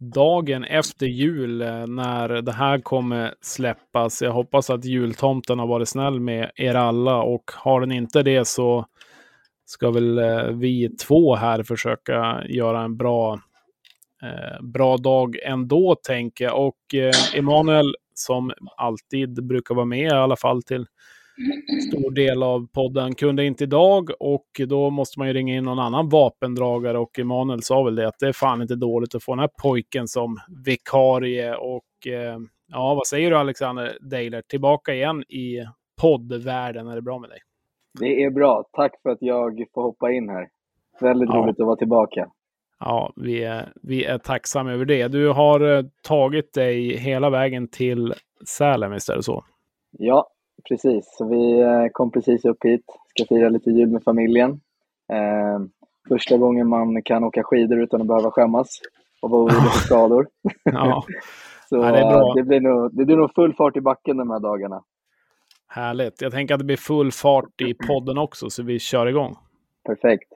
dagen efter jul eh, när det här kommer släppas. Jag hoppas att jultomten har varit snäll med er alla och har den inte det så ska väl eh, vi två här försöka göra en bra, eh, bra dag ändå, tänker jag. Och eh, Emanuel, som alltid brukar vara med, i alla fall till stor del av podden, kunde inte idag och då måste man ju ringa in någon annan vapendragare och Emanuel sa väl det att det är fan inte dåligt att få den här pojken som vikarie och eh, ja, vad säger du Alexander Deiler? Tillbaka igen i poddvärlden, är det bra med dig? Det är bra. Tack för att jag får hoppa in här. Väldigt ja. roligt att vara tillbaka. Ja, vi är, vi är tacksamma över det. Du har eh, tagit dig hela vägen till Sälen, visst är det så? Ja, precis. Så vi eh, kom precis upp hit. Ska fira lite jul med familjen. Eh, första gången man kan åka skidor utan att behöva skämmas och vara orolig för skador. Ja. Så ja, det, det, blir nog, det blir nog full fart i backen de här dagarna. Härligt. Jag tänker att det blir full fart i podden också, så vi kör igång. Perfekt.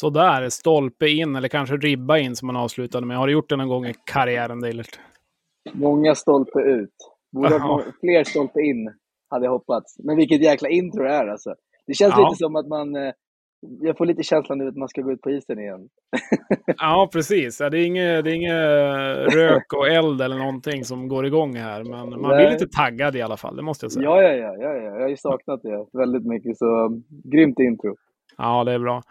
Sådär, stolpe in eller kanske ribba in som man avslutade med. Har du gjort det någon gång i karriären, Deilert? Många stolpe ut. Borde ha fler stolpe in, hade jag hoppats. Men vilket jäkla intro det är alltså. Det känns ja. lite som att man... Eh, jag får lite känslan nu att man ska gå ut på isen igen. ja, precis. det är inget, det är inget rök och eld eller någonting som går igång här. Men man blir lite taggad i alla fall, det måste jag säga. Ja, ja, ja. ja, ja. Jag har ju saknat det väldigt mycket. Så grymt intro. Ja, det är bra.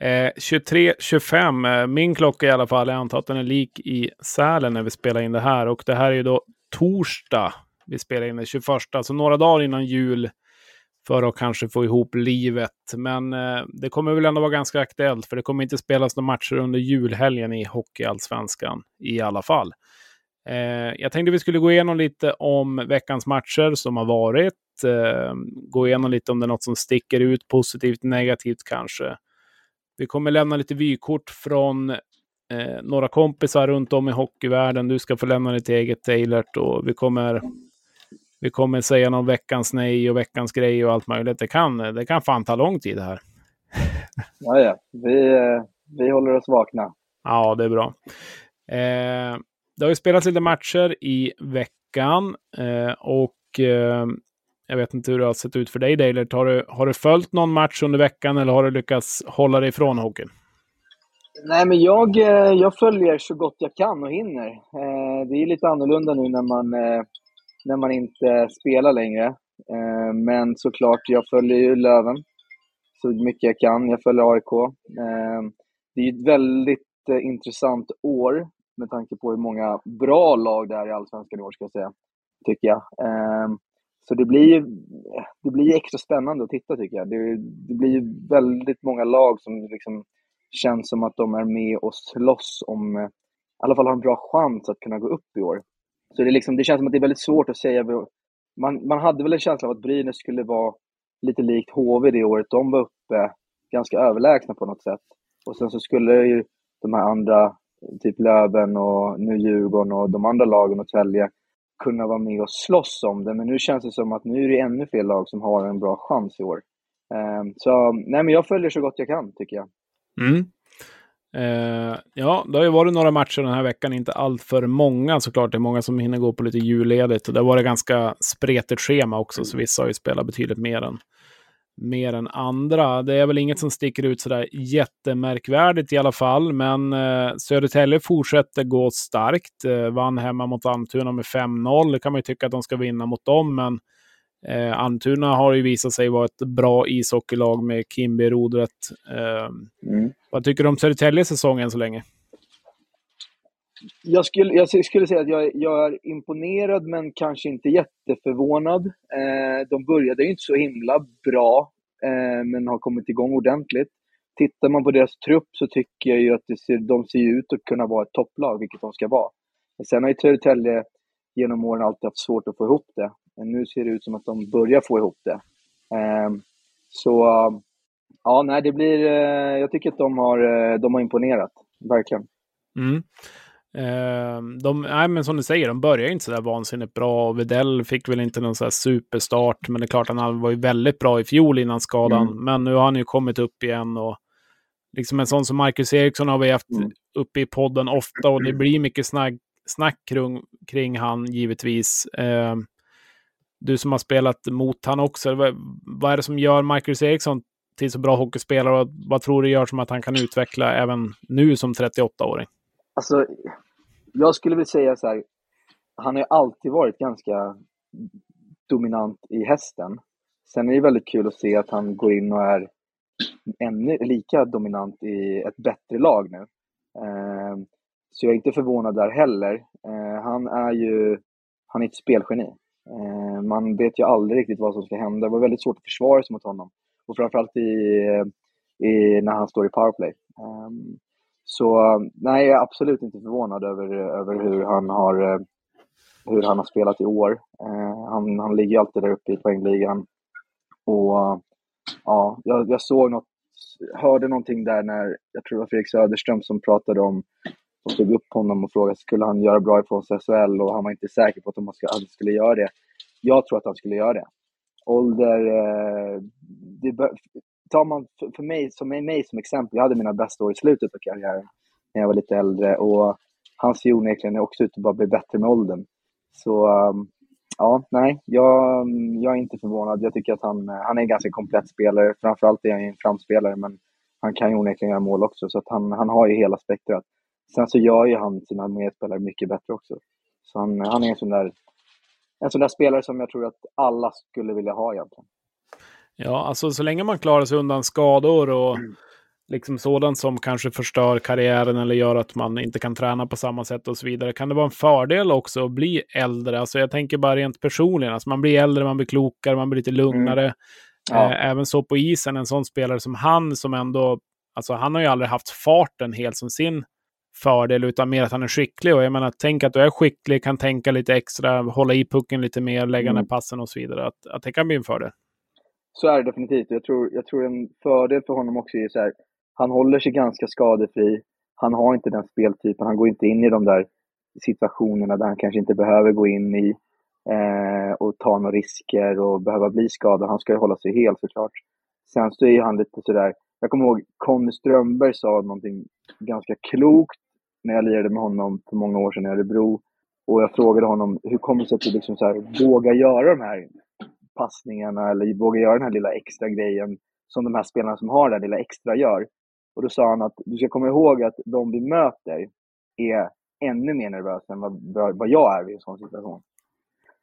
Eh, 23.25, eh, min klocka i alla fall, jag antar att den är lik i Sälen när vi spelar in det här. Och det här är ju då torsdag. Vi spelar in den 21, så några dagar innan jul för att kanske få ihop livet. Men eh, det kommer väl ändå vara ganska aktuellt, för det kommer inte spelas några matcher under julhelgen i Hockeyallsvenskan i alla fall. Eh, jag tänkte vi skulle gå igenom lite om veckans matcher som har varit. Eh, gå igenom lite om det är något som sticker ut positivt, negativt kanske. Vi kommer lämna lite vykort från eh, några kompisar runt om i hockeyvärlden. Du ska få lämna ditt eget Taylert och vi kommer, vi kommer säga någon veckans nej och veckans grej och allt möjligt. Det kan, det kan fan ta lång tid det här. Ja, ja. Vi, eh, vi håller oss vakna. Ja, det är bra. Eh, det har ju spelats lite matcher i veckan eh, och eh, jag vet inte hur det har sett ut för dig, Deilert. Har du, har du följt någon match under veckan eller har du lyckats hålla dig ifrån hockeyn? Nej, men jag, eh, jag följer så gott jag kan och hinner. Eh, det är lite annorlunda nu när man, eh, när man inte spelar längre. Men såklart, jag följer ju Löven så mycket jag kan. Jag följer AIK. Det är ett väldigt intressant år med tanke på hur många bra lag det är i Allsvenskan i år, ska jag säga. Tycker jag. Så det blir, det blir extra spännande att titta tycker jag. Det, det blir väldigt många lag som liksom känns som att de är med och slåss om, eh, i alla fall har en bra chans att kunna gå upp i år. Så det, liksom, det känns som att det är väldigt svårt att säga. Man, man hade väl en känsla av att Brynäs skulle vara lite likt HV det året. De var uppe ganska överlägsna på något sätt. Och sen så skulle ju de här andra, typ Löven och nu Djurgården och de andra lagen och Tälje kunna vara med och slåss om det. Men nu känns det som att nu är det ännu fler lag som har en bra chans i år. Ehm, så nej, men jag följer så gott jag kan, tycker jag. Mm. Eh, ja, det har ju varit några matcher den här veckan, inte allt för många såklart. Det är många som hinner gå på lite julledigt. Och det har varit ganska spretigt schema också, så vissa har ju spelat betydligt mer än mer än andra. Det är väl inget som sticker ut sådär jättemärkvärdigt i alla fall, men eh, Södertälje fortsätter gå starkt. Eh, vann hemma mot Almtuna med 5-0. Det kan man ju tycka att de ska vinna mot dem, men eh, Almtuna har ju visat sig vara ett bra ishockeylag med Kimby i rodret. Eh, mm. Vad tycker du om Södertäljes säsong än så länge? Jag, skulle, jag skulle säga att jag, jag är imponerad, men kanske inte jätteförvånad. Eh, de började ju inte så himla bra, eh, men har kommit igång ordentligt. Tittar man på deras trupp så tycker jag ju att ser, de ser ut att kunna vara ett topplag, vilket de ska vara. Sen har ju Södertälje genom åren alltid haft svårt att få ihop det. Men nu ser det ut som att de börjar få ihop det. Eh, så ja, nej, det blir... Eh, jag tycker att de har, eh, de har imponerat, verkligen. Mm. Uh, de, nej, men som du säger, de börjar inte så där vansinnigt bra. Och Videll fick väl inte någon så här superstart, men det är klart han var ju väldigt bra i fjol innan skadan. Mm. Men nu har han ju kommit upp igen och liksom en sån som Marcus Eriksson har vi haft mm. uppe i podden ofta och det blir mycket snack, snack kring, kring han givetvis. Uh, du som har spelat mot han också, vad, vad är det som gör Marcus Eriksson till så bra hockeyspelare och vad tror du gör som att han kan utveckla även nu som 38-åring? Alltså, jag skulle vilja säga så här, han har ju alltid varit ganska dominant i hästen. Sen är det väldigt kul att se att han går in och är ännu lika dominant i ett bättre lag nu. Eh, så jag är inte förvånad där heller. Eh, han är ju han är ett spelgeni. Eh, man vet ju aldrig riktigt vad som ska hända. Det var väldigt svårt att försvara sig mot honom. Och framförallt i, eh, i, när han står i powerplay. Um, så eh, nej, jag är absolut inte förvånad över, över hur, han har, eh, hur han har spelat i år. Eh, han, han ligger alltid där uppe i poängligan. Och ja, jag, jag såg något, hörde någonting där när, jag tror det var Fredrik Söderström som pratade om, och tog upp honom och frågade skulle han göra bra ifrån sig i SHL och han var inte säker på att han skulle göra det. Jag tror att han skulle göra det. Ålder, eh, det, tar man för mig, som mig som exempel, jag hade mina bästa år i slutet av karriären när jag var lite äldre och han ser onekligen också ut att bara bli bättre med åldern. Så um, ja, nej, jag, um, jag är inte förvånad. Jag tycker att han, han är en ganska komplett spelare. Framförallt är han en framspelare, men han kan ju onekligen göra mål också, så att han, han har ju hela spektrat. Sen så gör ju han sina medspelare mycket bättre också. Så han, han är en sån, där, en sån där spelare som jag tror att alla skulle vilja ha egentligen. Ja, alltså så länge man klarar sig undan skador och mm. liksom sådant som kanske förstör karriären eller gör att man inte kan träna på samma sätt och så vidare. Kan det vara en fördel också att bli äldre? Alltså jag tänker bara rent personligen, alltså man blir äldre, man blir klokare, man blir lite lugnare. Mm. Ja. Eh, även så på isen, en sån spelare som han som ändå, alltså han har ju aldrig haft farten helt som sin fördel, utan mer att han är skicklig. Och jag menar, tänk att du är skicklig, kan tänka lite extra, hålla i pucken lite mer, lägga mm. ner passen och så vidare. Att, att det kan bli en fördel. Så är det definitivt. Jag tror, jag tror en fördel för honom också är så här, han håller sig ganska skadefri. Han har inte den speltypen. Han går inte in i de där situationerna där han kanske inte behöver gå in i eh, och ta några risker och behöva bli skadad. Han ska ju hålla sig hel såklart. Sen så är han lite sådär, jag kommer ihåg Conny Strömberg sa någonting ganska klokt när jag lirade med honom för många år sedan i Örebro. Och jag frågade honom, hur kommer det sig att du liksom så här, vågar göra de här passningarna eller vågar göra den här lilla extra grejen som de här spelarna som har det här lilla extra gör. Och då sa han att du ska komma ihåg att de vi möter är ännu mer nervösa än vad, vad jag är i en sån situation.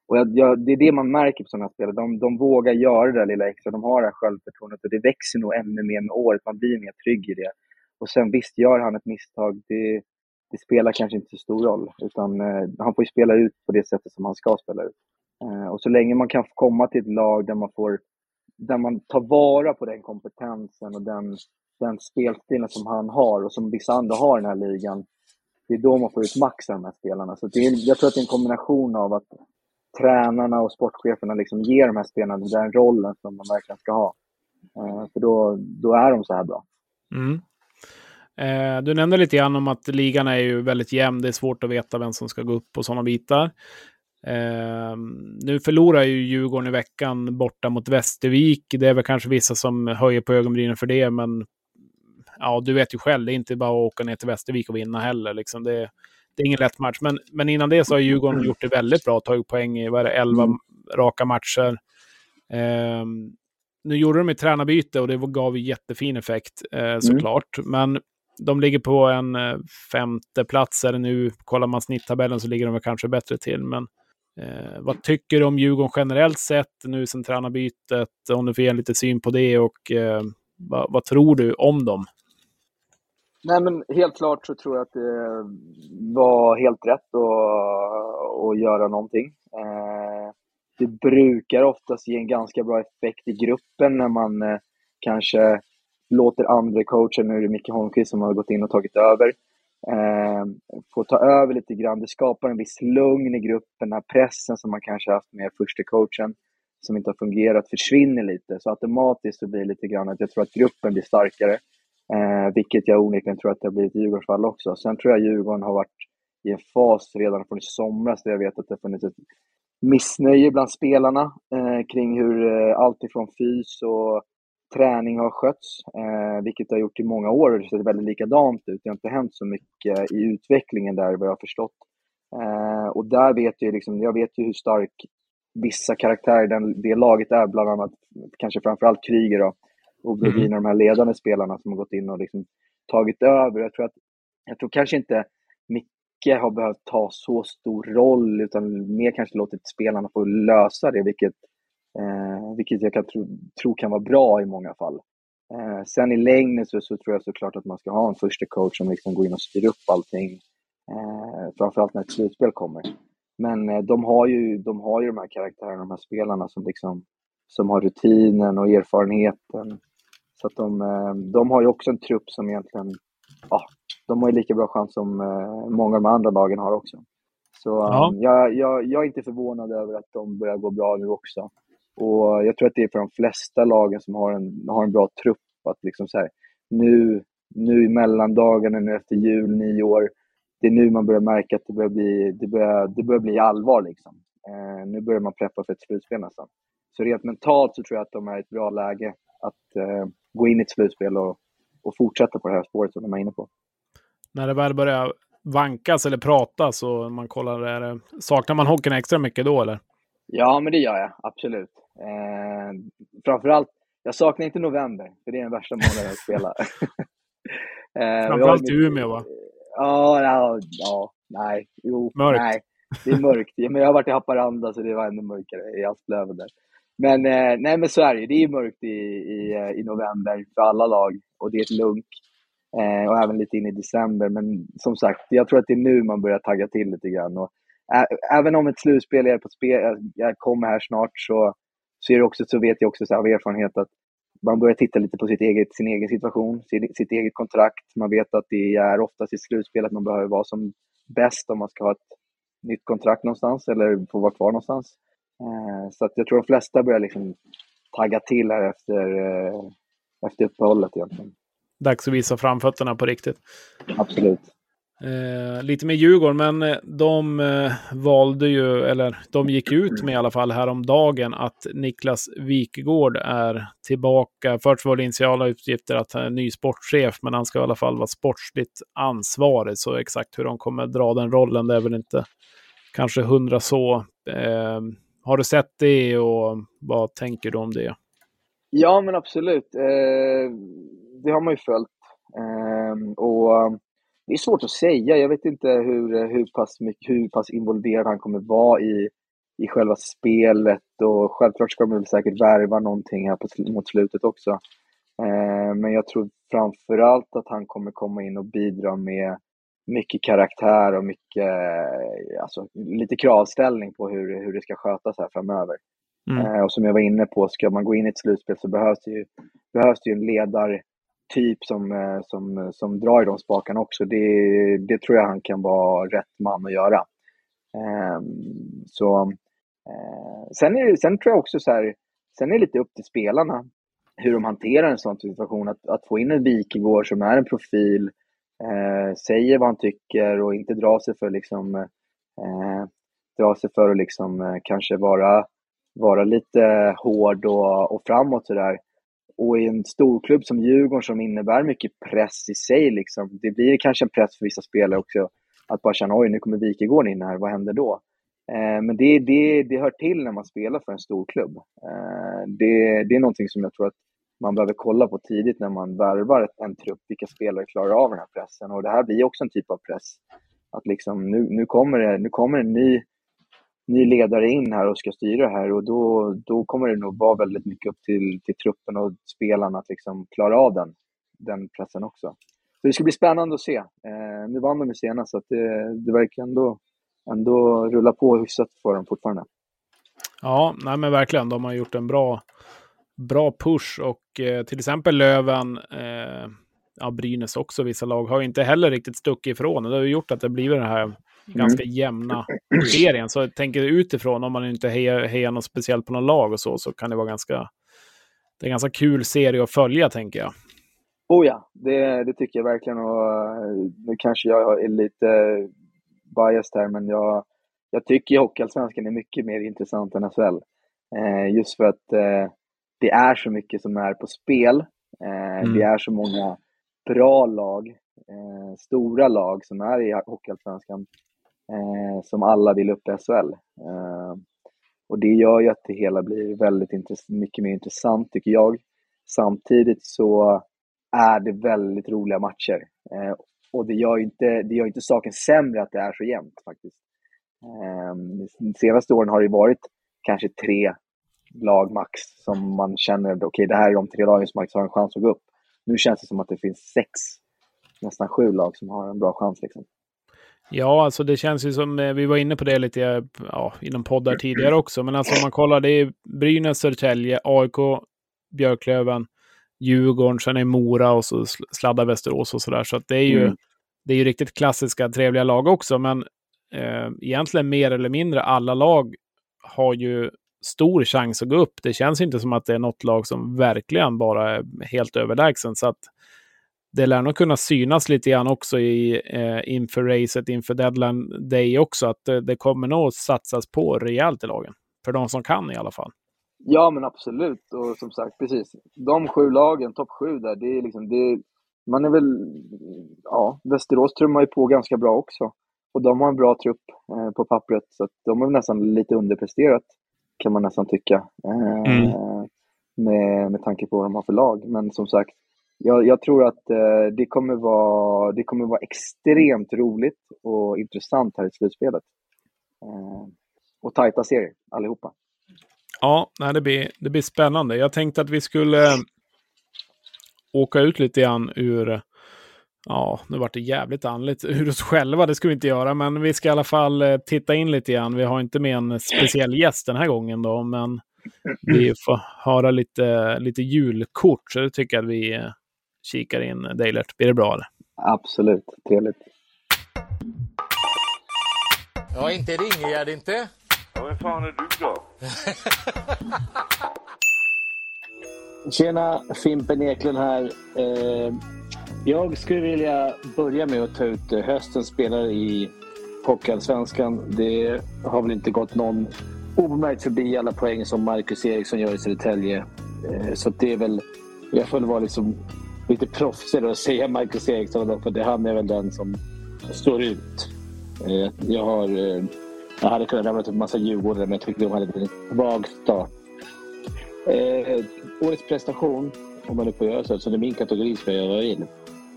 Och jag, jag, det är det man märker på sådana här spelare. De, de vågar göra det där lilla extra. De har det här självförtroendet och det växer nog ännu mer med året. Man blir mer trygg i det. Och sen visst, gör han ett misstag, det, det spelar kanske inte så stor roll. Utan eh, han får ju spela ut på det sättet som han ska spela ut. Eh, och så länge man kan komma till ett lag där man, får, där man tar vara på den kompetensen och den, den spelstilen som han har och som vissa andra har i den här ligan, det är då man får ut max av de här spelarna. Så det är, jag tror att det är en kombination av att tränarna och sportcheferna liksom ger de här spelarna den rollen som de verkligen ska ha. Eh, för då, då är de så här bra. Mm. Eh, du nämnde lite grann om att ligan är ju väldigt jämn. Det är svårt att veta vem som ska gå upp och sådana bitar. Eh, nu förlorar ju Djurgården i veckan borta mot Västervik. Det är väl kanske vissa som höjer på ögonbrynen för det, men ja, du vet ju själv, det är inte bara att åka ner till Västervik och vinna heller. Liksom. Det, det är ingen lätt match. Men, men innan det så har Djurgården gjort det väldigt bra, tagit poäng i vad det, 11 mm. raka matcher. Eh, nu gjorde de ett tränarbyte och det gav jättefin effekt eh, mm. såklart. Mm. Men de ligger på en eh, femte plats eller nu. Kollar man snitttabellen så ligger de väl kanske bättre till. Men Eh, vad tycker du om Djurgården generellt sett nu sen tränarbytet? Om du får ge lite syn på det och eh, vad, vad, tror du om dem? Nej, men helt klart så tror jag att det var helt rätt att, att göra någonting. Eh, det brukar oftast ge en ganska bra effekt i gruppen när man eh, kanske låter andra coacher, nu är det Micke Holmqvist som har gått in och tagit över, eh, få ta över lite grann. Det skapar en viss lugn i gruppen, den här pressen som man kanske haft med första coachen som inte har fungerat försvinner lite. Så automatiskt så blir det lite grann att jag tror att gruppen blir starkare. Eh, vilket jag onekligen tror att det har blivit i Djurgårdens fall också. Sen tror jag Djurgården har varit i en fas redan från i somras där jag vet att det har funnits ett missnöje bland spelarna eh, kring hur eh, allt ifrån fys och träning har skötts, eh, vilket det har gjort i många år och det ser väldigt likadant ut. Det har inte hänt så mycket i utvecklingen där vad jag har förstått. Eh, och där vet jag liksom, jag vet ju hur stark vissa karaktärer den, det laget är, bland annat kanske framförallt Kryger då, och Brodin mm. de här ledande spelarna som har gått in och liksom tagit över. Jag tror, att, jag tror kanske inte Micke har behövt ta så stor roll, utan mer kanske låtit spelarna få lösa det, vilket, eh, vilket jag kan tro, tro kan vara bra i många fall. Eh, sen i längden så, så, tror jag såklart att man ska ha en första coach som liksom går in och styr upp allting, eh, framförallt när ett slutspel kommer. Men eh, de har ju de, har ju de här karaktärerna, de här spelarna som, liksom, som har rutinen och erfarenheten. Så att de, eh, de har ju också en trupp som egentligen, ja, de har ju lika bra chans som eh, många av de andra lagen har också. Så ja. jag, jag, jag är inte förvånad över att de börjar gå bra nu också. Och jag tror att det är för de flesta lagen som har en, har en bra trupp att liksom så här, nu, nu i mellandagarna, nu efter jul, nyår, det är nu man börjar märka att det börjar bli, det börjar, det börjar bli allvar. Liksom. Eh, nu börjar man preppa för ett slutspel nästan. Så rent mentalt så tror jag att de är i ett bra läge att eh, gå in i ett slutspel och, och fortsätta på det här spåret som de är inne på. När det väl börjar vankas eller pratas och man kollar, är saknar man hockeyn extra mycket då eller? Ja, men det gör jag absolut. Eh, framförallt, jag saknar inte november, för det är den värsta månaden att spela. eh, Framförallt i Umeå va? Ja, ja, ja, nej, jo, mörkt. nej. Det är mörkt. Men jag har varit i Haparanda så det var ännu mörkare i Asplöven där. Men, eh, nej, men så är det Det är mörkt i, i, i november för alla lag och det är ett lunk. Eh, och även lite in i december. Men som sagt, jag tror att det är nu man börjar tagga till lite grann. Och, ä, även om ett slutspel är på spel, jag kommer här snart, så, så, är också, så vet jag också så av erfarenhet att man börjar titta lite på sitt eget, sin egen situation, sitt, sitt eget kontrakt. Man vet att det är oftast i slutspel att man behöver vara som bäst om man ska ha ett nytt kontrakt någonstans eller få vara kvar någonstans. Eh, så att jag tror de flesta börjar liksom tagga till här efter, eh, efter uppehållet egentligen. Dags att visa framfötterna på riktigt. Absolut. Eh, lite med Djurgården, men eh, de eh, valde ju, eller de gick ut med i alla fall häromdagen att Niklas Wikegård är tillbaka. Först var det initiala uppgifter att han är ny sportchef, men han ska i alla fall vara sportsligt ansvarig. Så exakt hur de kommer dra den rollen, det är väl inte kanske hundra så. Eh, har du sett det och vad tänker du om det? Ja, men absolut. Eh, det har man ju följt. Eh, och det är svårt att säga. Jag vet inte hur, hur, pass, mycket, hur pass involverad han kommer vara i, i själva spelet. Och självklart ska de säkert värva någonting här på, mot slutet också. Eh, men jag tror framförallt att han kommer komma in och bidra med mycket karaktär och mycket, alltså, lite kravställning på hur, hur det ska skötas här framöver. Mm. Eh, och som jag var inne på, ska man gå in i ett slutspel så behövs det ju, behövs det ju en ledar, typ som, eh, som, som drar i de spakarna också. Det, det tror jag han kan vara rätt man att göra. Ehm, så, eh, sen, är sen tror jag också så här, sen är det lite upp till spelarna hur de hanterar en sån situation. Att, att få in en Wikegård som är en profil, eh, säger vad han tycker och inte drar sig för liksom eh, dra sig för att liksom eh, kanske vara, vara lite hård och, och framåt sådär och i en storklubb som Djurgården som innebär mycket press i sig, liksom, det blir kanske en press för vissa spelare också att bara känna oj, nu kommer Wikegården in här, vad händer då? Eh, men det, det, det hör till när man spelar för en storklubb. Eh, det, det är någonting som jag tror att man behöver kolla på tidigt när man värvar en trupp, vilka spelare klarar av den här pressen. Och det här blir också en typ av press. Att liksom, nu, nu, kommer det, nu kommer en ny ny ledare in här och ska styra här och då, då kommer det nog vara väldigt mycket upp till, till truppen och spelarna att liksom klara av den, den pressen också. Så det ska bli spännande att se. Eh, nu vann de ju senast, så att det, det verkar ändå, ändå rulla på hyfsat för dem fortfarande. Ja, nej men verkligen. De har gjort en bra, bra push och eh, till exempel Löven, eh, ja, Brynäs också, vissa lag har inte heller riktigt stuckit ifrån. Det har ju gjort att det blivit den här ganska jämna serien. Så jag tänker utifrån, om man inte hejar, hejar något speciellt på något lag och så, så kan det vara ganska... Det är en ganska kul serie att följa, tänker jag. Oh ja, det, det tycker jag verkligen. Och eh, nu kanske jag är lite biased här, men jag, jag tycker Hockeyallsvenskan är mycket mer intressant än SHL. Eh, just för att eh, det är så mycket som är på spel. Eh, mm. Det är så många bra lag, eh, stora lag som är i Hockeyallsvenskan, eh, som alla vill upp i SHL. Eh, och det gör ju att det hela blir väldigt mycket mer intressant, tycker jag. Samtidigt så är det väldigt roliga matcher. Eh, och det gör, inte, det gör inte saken sämre att det är så jämnt faktiskt. Eh, de senaste åren har det varit kanske tre lag max som man känner, okej okay, det här är de tre lagen som har en chans att gå upp. Nu känns det som att det finns sex, nästan sju lag som har en bra chans. Liksom. Ja, alltså det känns ju som, eh, vi var inne på det lite ja, inom poddar tidigare också, men alltså om man kollar, det är Brynäs, Södertälje, AIK, Björklöven, Djurgården, sen är Mora och så sladdar Västerås och sådär. Så att det är ju, mm. det är ju riktigt klassiska, trevliga lag också. Men eh, egentligen mer eller mindre alla lag har ju stor chans att gå upp. Det känns inte som att det är något lag som verkligen bara är helt överlägsen. Så att det lär nog kunna synas lite grann också i, eh, inför racet, inför deadline day också, att det, det kommer nog satsas på rejält i lagen. För de som kan i alla fall. Ja, men absolut. Och som sagt, precis. De sju lagen, topp sju där, det är liksom... Det, man är väl... Ja, Västerås trummar ju på ganska bra också. Och de har en bra trupp eh, på pappret, så att de har nästan lite underpresterat, kan man nästan tycka. Eh, mm. med, med tanke på vad de har för lag. Men som sagt, jag, jag tror att eh, det, kommer vara, det kommer vara extremt roligt och intressant här i slutspelet. Eh, och tajta serier, allihopa. Ja, nej, det, blir, det blir spännande. Jag tänkte att vi skulle eh, åka ut lite grann ur, ja, nu vart det jävligt andligt, ur oss själva. Det ska vi inte göra, men vi ska i alla fall eh, titta in lite grann. Vi har inte med en speciell gäst den här gången då, men vi får höra lite, lite julkort. Så det tycker jag att vi eh, kikar in. Deilert, blir det bra? Eller? Absolut, trevligt. Ja, inte Ingegärd inte. Ja, vem fan är du då? Tjena, Fimpen Eklund här. Eh, jag skulle vilja börja med att ta ut eh, höstens spelare i Hockeyallsvenskan. Det har väl inte gått någon obemärkt förbi alla poäng som Marcus Eriksson gör i Södertälje. Eh, så det är väl... Jag får väl vara liksom lite proffsig att säga Marcus Eriksson för det, han är väl den som står ut. Eh, jag har eh, jag hade kunnat ramla upp en massa Djurgårdare, men jag tyckte de hade en svag start. Eh, årets prestation, om man nu får göra så, så det är min kategori som jag göra in.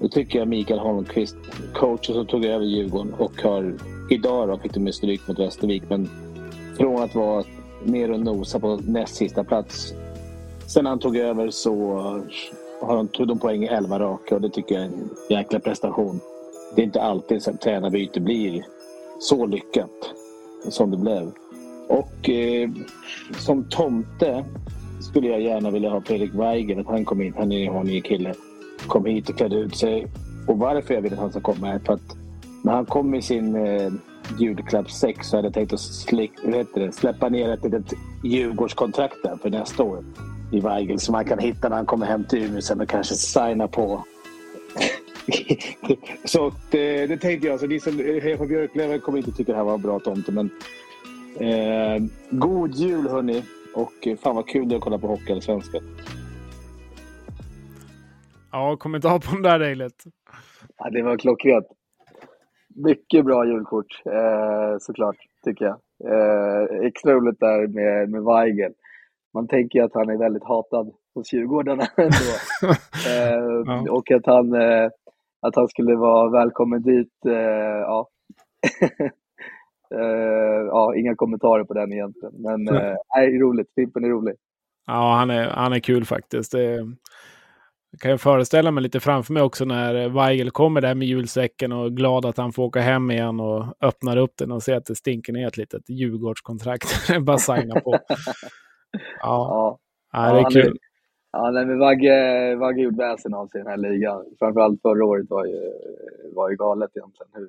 Då tycker jag Mikael Holmqvist, coachen som tog över Djurgården och har idag då fick de med stryk mot Västervik, men från att vara ner och nosa på näst sista plats. Sen han tog över så har de, tog de poäng i 11 raka och det tycker jag är en jäkla prestation. Det är inte alltid som tränarbyte blir så lyckat som det blev. Och eh, som tomte skulle jag gärna vilja ha Fredrik Weigen att han kom hit. Han är en ny kille. Kom hit och klädde ut sig. Och varför jag vill att han ska komma är för att när han kom i sin eh, julklapp 6 så hade jag tänkt att det, släppa ner ett litet Djurgårdskontrakt där för nästa år i Weigel som han kan hitta när han kommer hem till Umeå sen och kanske signa på. så det, det tänkte jag. Så ni som hejar på Björklöven kommer inte tycka det här var en bra tomte. Men, eh, god jul hörni! Och eh, fan vad kul det är att kolla på Hockeyallsvenskan. Ja, kommentar på den där Dejlet. Ja, det var klockrent. Mycket bra julkort, eh, såklart, tycker jag. Eh, extra roligt där med, med Weigel. Man tänker att han är väldigt hatad hos Djurgårdarna ändå. eh, ja. Och att han, eh, att han skulle vara välkommen dit, eh, ja. eh, ja, inga kommentarer på den egentligen. Men eh, nej, roligt. Fimpen är rolig. Ja, han är, han är kul faktiskt. Det, Jag kan ju föreställa mig lite framför mig också när Weigel kommer där med julsäcken och är glad att han får åka hem igen och öppnar upp den och ser att det stinker ner ett litet Djurgårdskontrakt. Bara signa på. Ja, Ja, det är kul. ja nej, men Vagge, Vagge gjorde väsen av sig i den här ligan. Framförallt förra året var ju, var ju galet egentligen. Hur,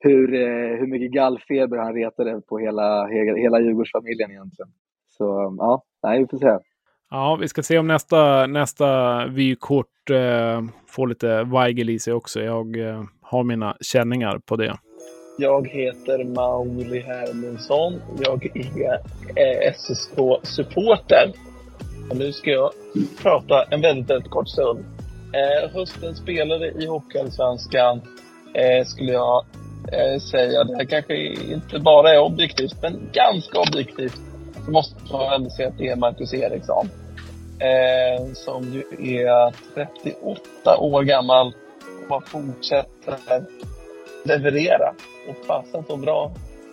hur, eh, hur mycket gallfeber han retade på hela, hela, hela Djurgårdsfamiljen egentligen. Så ja, nej, vi får se. Ja, vi ska se om nästa, nästa vykort eh, får lite Weigel i sig också. Jag eh, har mina känningar på det. Jag heter Mauri Hermansson. Jag är eh, SSK-supporter. Och nu ska jag prata en väldigt, väldigt kort stund. Eh, höstens spelare i Hockeyallsvenskan eh, skulle jag eh, säga. Det här kanske inte bara är objektivt, men ganska objektivt. Så måste man ändå säga att det är Marcus Eriksson. Eh, som ju är 38 år gammal och bara fortsätter leverera. Och fasen så bra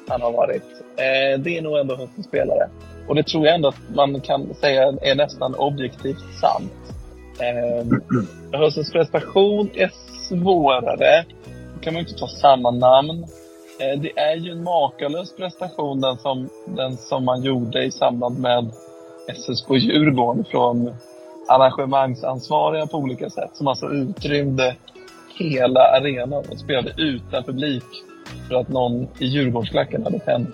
han har varit. Eh, det är nog ändå höstens spelare. Och det tror jag ändå att man kan säga är nästan objektivt sant. Eh, höstens prestation är svårare. Då kan man ju inte ta samma namn. Eh, det är ju en makalös prestation den som, den som man gjorde i samband med SSK Djurgården från arrangemangsansvariga på olika sätt. Som alltså utrymde hela arenan och spelade utan publik för att någon i Djurgårdsklacken hade tänt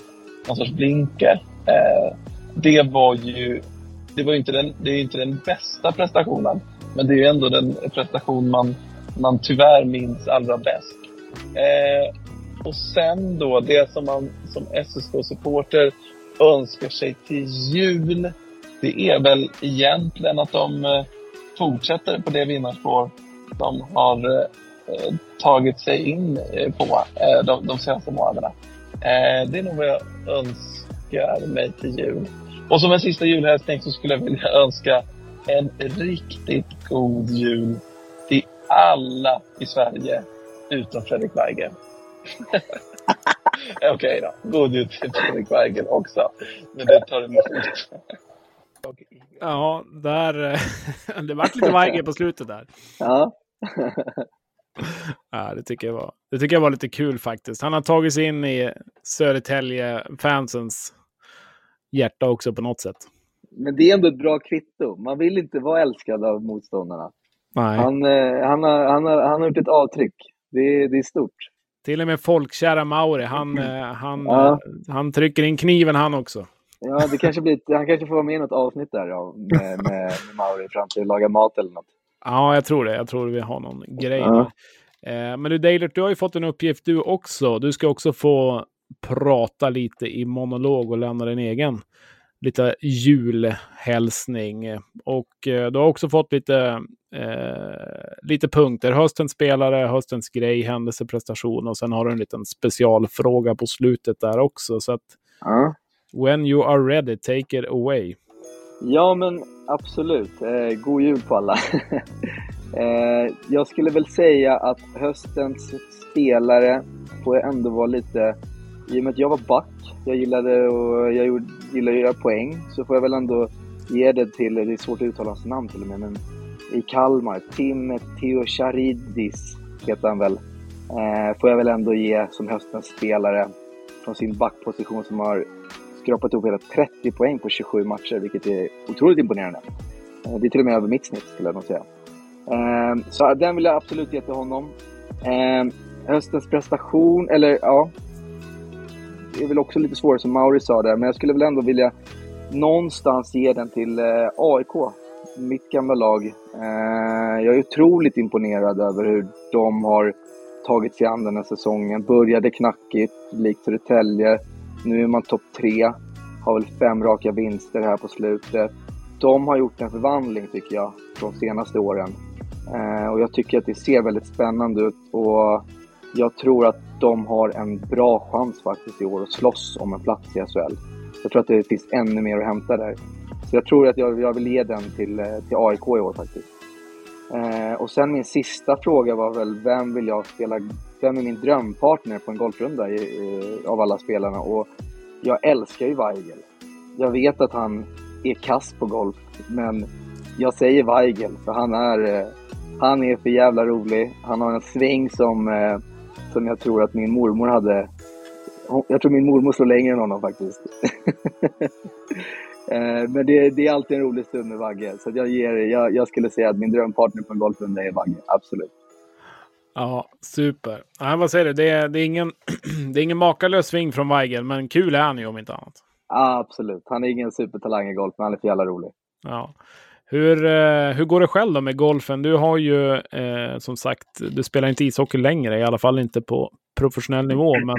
någon sorts blinker. Eh, det var ju det var ju inte den, det är inte den bästa prestationen. Men det är ju ändå den prestation man, man tyvärr minns allra bäst. Eh, och sen då, det som man som SSK-supporter önskar sig till jul. Det är väl egentligen att de eh, fortsätter på det vinnarspår de har eh, tagit sig in eh, på eh, de, de senaste månaderna. Eh, det är nog vad jag önskar mig till jul. Och som en sista julhälsning så skulle jag vilja önska en riktigt god jul till alla i Sverige utom Fredrik Weigel. Okej då, god jul till Fredrik Weigel också. Men det tar emot. Ja, där... eh, det vart lite Weigel på slutet där. Ja. Ja, det tycker jag var, det tycker jag var lite kul faktiskt. Han har tagit sig in i Södertälje-fansens hjärta också på något sätt. Men det är ändå ett bra kvitto. Man vill inte vara älskad av motståndarna. Nej. Han, eh, han, har, han, har, han har gjort ett avtryck. Det, det är stort. Till och med folkkära Mauri, han, eh, han, Ja. eh, han trycker in kniven han också. Ja, det kanske blir, han kanske får vara med i något avsnitt där ja, med, med, med Mauri fram till att laga mat eller något. Ja, jag tror det. Jag tror vi har någon grej Ja. Eh, men du Deilert, du har ju fått en uppgift du också. Du ska också få prata lite i monolog och lämna din egen lite julhälsning. Och eh, du har också fått lite, eh, lite punkter. Höstens spelare, höstens grej, händelseprestation och sen har du en liten specialfråga på slutet där också. Så att Ja. when you are ready, take it away. Ja, men absolut. Eh, god jul på alla. eh, jag skulle väl säga att höstens spelare får jag ändå vara lite... I och med att jag var back, jag gillade och jag gjorde, gillade att göra poäng, så får jag väl ändå ge det till, det är svårt att uttala hans namn till och med, men i Kalmar, Tim Teocharidis heter han väl. Eh, får jag väl ändå ge som höstens spelare från sin backposition som har skrapat ihop hela 30 poäng på 27 matcher, vilket är otroligt imponerande. Eh, det är till och med över mitt snitt, skulle jag nog säga. Eh, så den vill jag absolut ge till honom. Eh, höstens prestation, eller ja, det är väl också lite svårare som Mauri sa där, men jag skulle väl ändå vilja någonstans ge den till AIK, mitt gamla lag. Jag är otroligt imponerad över hur de har tagit sig an den här säsongen. Började knackigt, likt Södertälje. Nu är man topp tre. Har väl fem raka vinster här på slutet. De har gjort en förvandling tycker jag, de senaste åren. Eh, och jag tycker att det ser väldigt spännande ut och jag tror att de har en bra chans faktiskt i år att slåss om en plats i SHL. Jag tror att det finns ännu mer att hämta där. Så jag tror att jag, jag vill ge den till, eh, till AIK i år faktiskt. Eh, och sen min sista fråga var väl, vem vill jag spela, vem är min drömpartner på en golfrunda i, i, av alla spelarna? Och jag älskar ju Weigel. Jag vet att han är kass på golf, men jag säger Weigel, för han är, eh, han är för jävla rolig. Han har en sväng som, eh, som jag tror att min mormor hade. Jag tror min mormor slår längre än honom faktiskt. Eh, Men det, det är alltid en rolig stund med Vagge. Så jag, ger, jag, jag skulle säga att min drömpartner på en golfrunda är Vagge, absolut. Ja, super. Nej, vad säger du? Det är, det är, ingen, det är ingen makalös sving från Weigel, men kul är han ju om inte annat. Ja, absolut. Han är ingen supertalang i golf, men han är för jävla rolig. Ja. Hur, eh, hur går det själv då med golfen? Du har ju eh, som sagt, du spelar inte ishockey längre, i alla fall inte på professionell nivå, men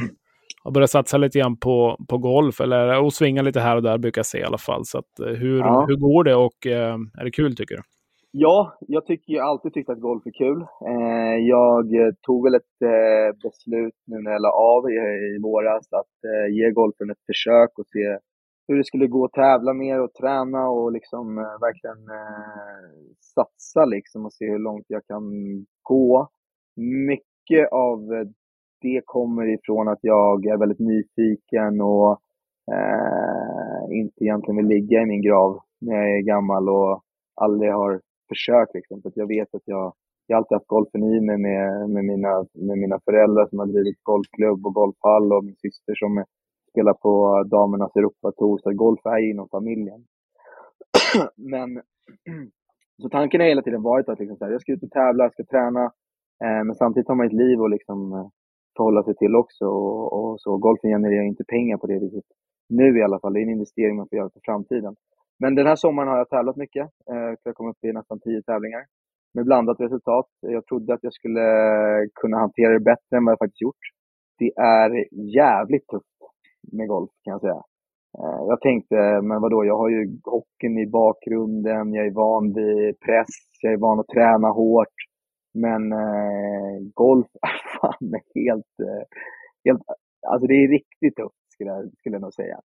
har börjat satsa lite grann på, på golf eller och svinga lite här och där brukar jag se i alla fall. Så att, eh, hur, Ja. hur går det och eh, är det kul tycker du? Ja, jag tycker jag har alltid tyckt att golf är kul. Eh, jag eh, tog väl ett eh, beslut nu när jag la av i, i våras att eh, ge golfen ett försök och se hur det skulle gå att tävla mer och träna och liksom verkligen satsa liksom och se hur långt jag kan gå. Mycket av det kommer ifrån att jag är väldigt nyfiken och eh, inte egentligen vill ligga i min grav när jag är gammal och aldrig har försökt liksom. För att jag vet att jag, jag alltid haft golfen i mig med, med, mina, med mina föräldrar som har drivit golfklubb och golfhall och min syster som spelar på damernas Europatour. Så golf är inom familjen. Men så tanken har hela tiden varit att liksom så här, jag ska ut och tävla, jag ska träna. Eh, men samtidigt har man ett liv och liksom eh, förhålla sig till också. Och, och så golfen genererar inte pengar på det viset. Nu i alla fall. Det är en investering man får göra för framtiden. Men den här sommaren har jag tävlat mycket. Eh, jag kom upp i nästan tio tävlingar med blandat resultat. Jag trodde att jag skulle kunna hantera det bättre än vad jag faktiskt gjort. Det är jävligt tufft med golf kan jag säga. Eh, jag tänkte, men vadå, jag har ju hockeyn i bakgrunden, jag är van vid press, jag är van att träna hårt. Men eh, golf är fan helt, eh, helt, alltså det är riktigt tufft skulle jag, skulle jag nog säga.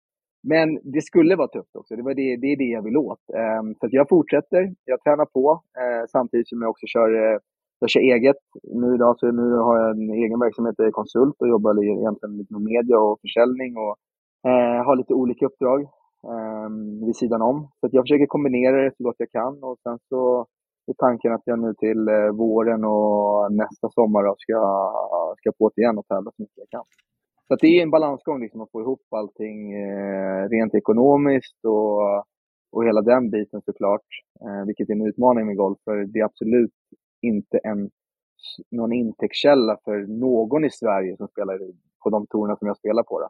Men det skulle vara tufft också. Det, var det, det är det jag vill åt. Um, så att jag fortsätter. Jag tränar på eh, samtidigt som jag också kör, eh, jag kör eget. Nu idag så nu har jag en egen verksamhet, jag är konsult och jobbar egentligen lite med media och försäljning och eh, har lite olika uppdrag eh, vid sidan om. Så att jag försöker kombinera det så gott jag kan och sen så i tanken att jag nu till eh, våren och nästa sommar då ska, ska på det igen och tävla så mycket jag kan. Så att det är en balansgång liksom att få ihop allting eh, rent ekonomiskt och, och hela den biten såklart. Eh, vilket är en utmaning med golf, för det är absolut inte en, någon intäktskälla för någon i Sverige som spelar i- på de tourerna som jag spelar på. Då.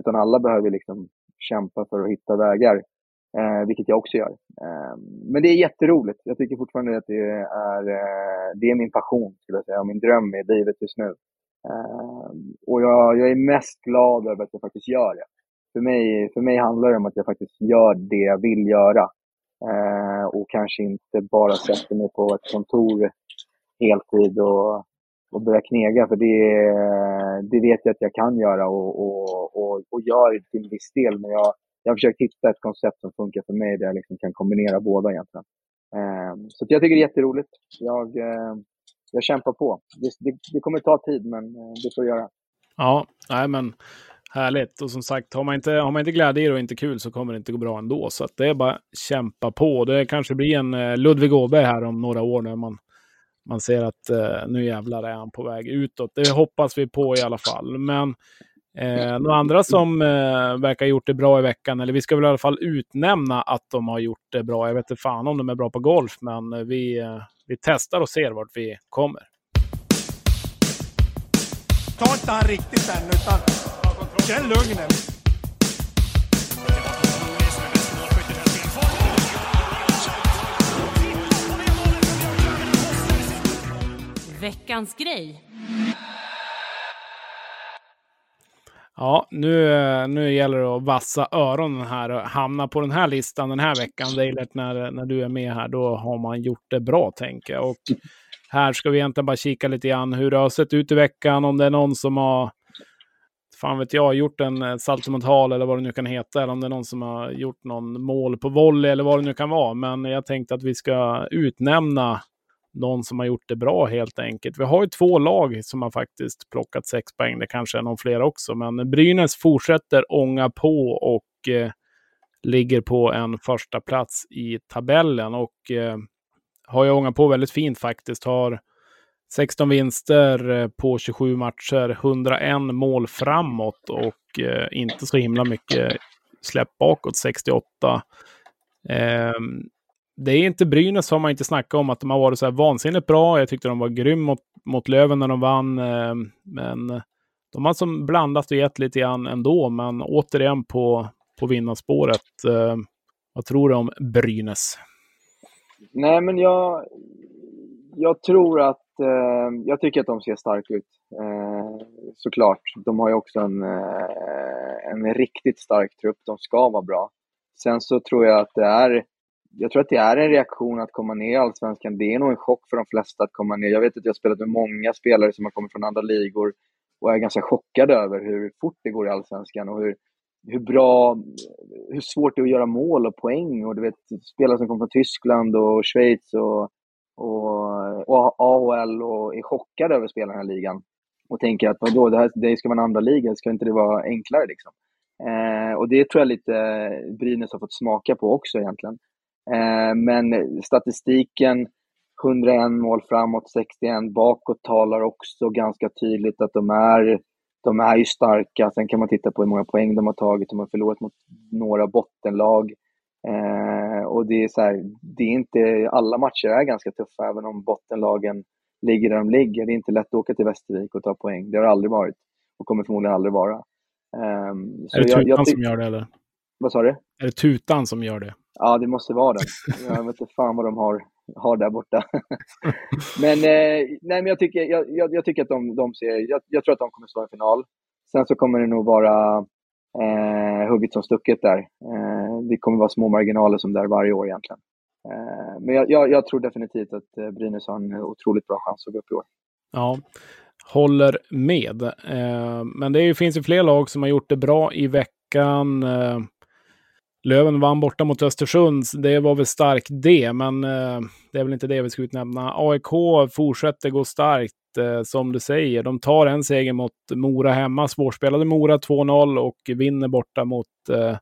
Utan alla behöver liksom kämpa för att hitta vägar, eh, vilket jag också gör. Eh, men det är jätteroligt. Jag tycker fortfarande att det är, eh, det är min passion, skulle jag säga, och min dröm i livet just nu. Eh, och jag, jag är mest glad över att jag faktiskt gör det. För mig, för mig handlar det om att jag faktiskt gör det jag vill göra. Eh, och kanske inte bara sätter mig på ett kontor heltid och, och börjar knega. För det, det vet jag att jag kan göra och, och, och, och gör till viss del. Men jag, jag har försökt hitta ett koncept som funkar för mig där jag liksom kan kombinera båda egentligen. Eh, så att jag tycker det är jätteroligt. Jag, eh, jag kämpar på. Det, det, det kommer ta tid, men eh, det får jag göra. Ja, nej men härligt. Och som sagt, har man inte, har man inte glädje i det och inte kul så kommer det inte gå bra ändå. Så att det är bara kämpa på. Det kanske blir en eh, Ludvig Åberg här om några år när man, man ser att eh, nu jävlar är han på väg utåt. Det hoppas vi på i alla fall. Men eh, några andra som eh, verkar ha gjort det bra i veckan, eller vi ska väl i alla fall utnämna att de har gjort det bra. Jag vet inte fan om de är bra på golf, men eh, vi, eh, vi testar och ser vart vi kommer. Ta inte han riktigt än, utan känn lugnet. Veckans grej. Ja, nu, nu gäller det att vassa öronen här och hamna på den här listan den här veckan. Det är lätt när, när du är med här, då har man gjort det bra tänker jag. Och här ska vi egentligen bara kika lite grann hur det har sett ut i veckan, om det är någon som har fan vet jag, gjort en eh, saltomortal eller vad det nu kan heta, eller om det är någon som har gjort någon mål på volley eller vad det nu kan vara. Men jag tänkte att vi ska utnämna någon som har gjort det bra helt enkelt. Vi har ju två lag som har faktiskt plockat sex poäng. Det kanske är någon fler också, men Brynäs fortsätter ånga på och eh, ligger på en första plats i tabellen och eh, har ju ångat på väldigt fint faktiskt. Har 16 vinster eh, på 27 matcher, 101 mål framåt och eh, inte så himla mycket släpp bakåt, 68. Eh, det är inte Brynäs har man inte snackat om att de har varit så här vansinnigt bra. Jag tyckte de var grym mot, mot Löven när de vann. Eh, men eh, de har som blandat och gett lite grann ändå. Men återigen på, på vinnarspåret. Eh, vad tror du om Brynäs? Nej, men jag, jag tror att eh, jag tycker att de ser starka ut. Eh, såklart. De har ju också en, eh, en riktigt stark trupp. De ska vara bra. Sen så tror jag att det är jag tror att det är en reaktion att komma ner i Allsvenskan. Det är nog en chock för de flesta att komma ner. Jag vet att jag har spelat med många spelare som har kommit från andra ligor och är ganska chockade över hur fort det går i Allsvenskan och hur, hur bra, hur svårt det är att göra mål och poäng. Och du vet, spelare som kommer från Tyskland och Schweiz och, och, och AHL och är chockade över att spela den här ligan. Och tänker att vadå, det, här, det ska vara en andra liga, ska inte det vara enklare liksom? Eh, och det tror jag lite Brynäs har fått smaka på också egentligen. Eh, men statistiken, 101 mål framåt, 61 bakåt talar också ganska tydligt att de är, de är ju starka. Sen kan man titta på hur många poäng de har tagit. De har förlorat mot några bottenlag. Eh, och det är så här, det är inte, alla matcher är ganska tuffa även om bottenlagen ligger där de ligger. Det är inte lätt att åka till Västervik och ta poäng. Det har det aldrig varit och kommer förmodligen aldrig vara. Um, är det Tutan jag, jag som gör det eller? Vad sa du? Är det Tutan som gör det? Ja, det måste vara den. Jag vet inte fan vad de har, har där borta. men, eh, nej, men jag, tycker, jag, jag, jag tycker att de, de ser... Jag, jag, tror att de kommer slå en final. Sen så kommer det nog vara eh, hugget som stucket där. Eh, det kommer vara små marginaler som där varje år egentligen. Eh, men jag, jag, jag, tror definitivt att eh, Brynäs har en otroligt bra chans att gå upp i år. Ja, håller med. Eh, men det finns ju fler lag som har gjort det bra i veckan. Eh, Löven vann borta mot Östersund. Det var väl starkt det, men eh, det är väl inte det vi ska utnämna. AIK fortsätter gå starkt, eh, som du säger. De tar en seger mot Mora hemma. Svårspelade Mora 2-0 och vinner borta mot eh,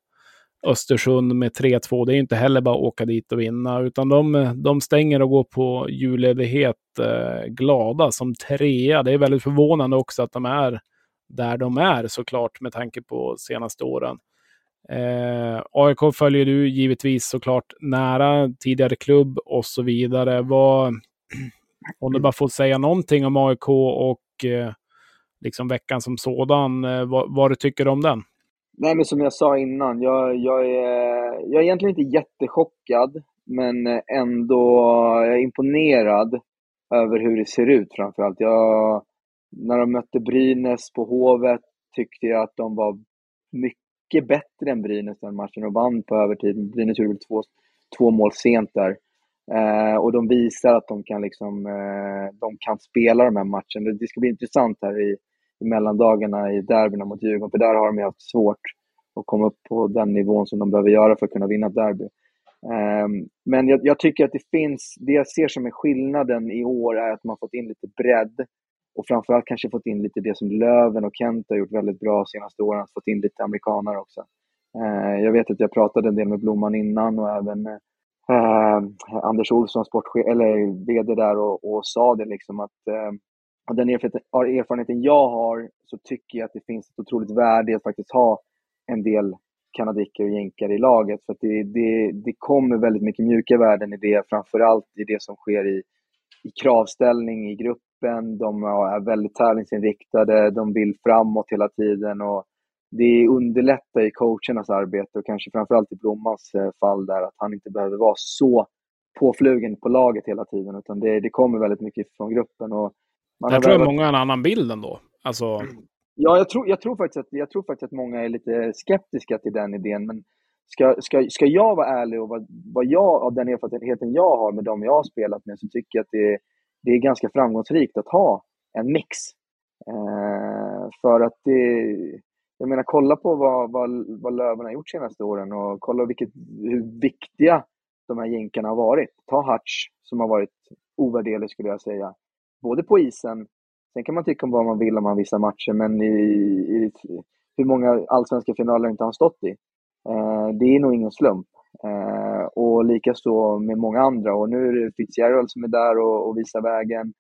Östersund med 3-2. Det är inte heller bara att åka dit och vinna, utan de, de stänger och går på julledighet eh, glada som trea. Det är väldigt förvånande också att de är där de är såklart med tanke på senaste åren. Eh, AIK följer du givetvis såklart nära, tidigare klubb och så vidare. Vad, om du bara får säga någonting om AIK och eh, liksom veckan som sådan, eh, vad, vad, du tycker om den? Nej, men som jag sa innan, jag, jag, är, jag är egentligen inte jättechockad, men ändå jag är imponerad över hur det ser ut framförallt. Jag, när de mötte Brynäs på Hovet tyckte jag att de var mycket mycket bättre än Brynäs den matchen och vann på övertid. Brynäs gjorde väl två, två mål sent där. Eh, och de visar att de kan, liksom, eh, de kan spela de här matcherna. Det, ska bli intressant här i, i mellandagarna i derbyna mot Djurgården, för där har de ju haft svårt att komma upp på den nivån som de behöver göra för att kunna vinna ett derby. Eh, men jag, jag, tycker att det finns, det jag ser som är skillnaden i år är att man fått in lite bredd och framförallt kanske fått in lite det som Löven och Kent har gjort väldigt bra de senaste åren, fått in lite amerikanare också. Eh, jag vet att jag pratade en del med Blomman innan och även eh, Anders Olsson, sportchef, eller VD där, och, och sa det liksom att eh, den erfarenheten jag har så tycker jag att det finns ett otroligt värde i att faktiskt ha en del kanadiker och jänkare i laget. För det, det, det kommer väldigt mycket mjuka värden i det, framförallt i det som sker i, i kravställning i grupp gruppen, de är väldigt tävlingsinriktade, de vill framåt hela tiden och det underlättar i coachernas arbete och kanske framförallt i Blommans eh, fall där att han inte behöver vara så påflugen på laget hela tiden utan det, det kommer väldigt mycket från gruppen. Och man jag tror att många har en annan bild ändå. Alltså... Ja, jag tror, jag, tror faktiskt att, jag tror faktiskt att många är lite skeptiska till den idén men ska, ska, ska jag vara ärlig och vad, vad jag, av den erfarenheten jag har med dem jag har spelat med så tycker jag att det är det är ganska framgångsrikt att ha en mix. Eh, för att det, jag menar kolla på vad, vad, vad Löven har gjort senaste åren och kolla vilket, hur viktiga de här jänkarna har varit. Ta Hutch som har varit ovärderlig skulle jag säga. Både på isen, sen kan man tycka om vad man vill om man vissa matcher, men i, i, hur många allsvenska finaler inte han stått i. Eh, det är nog ingen slump. Eh, och likaså med många andra. Och nu är det Fitzgerald som är där och, och visar vägen,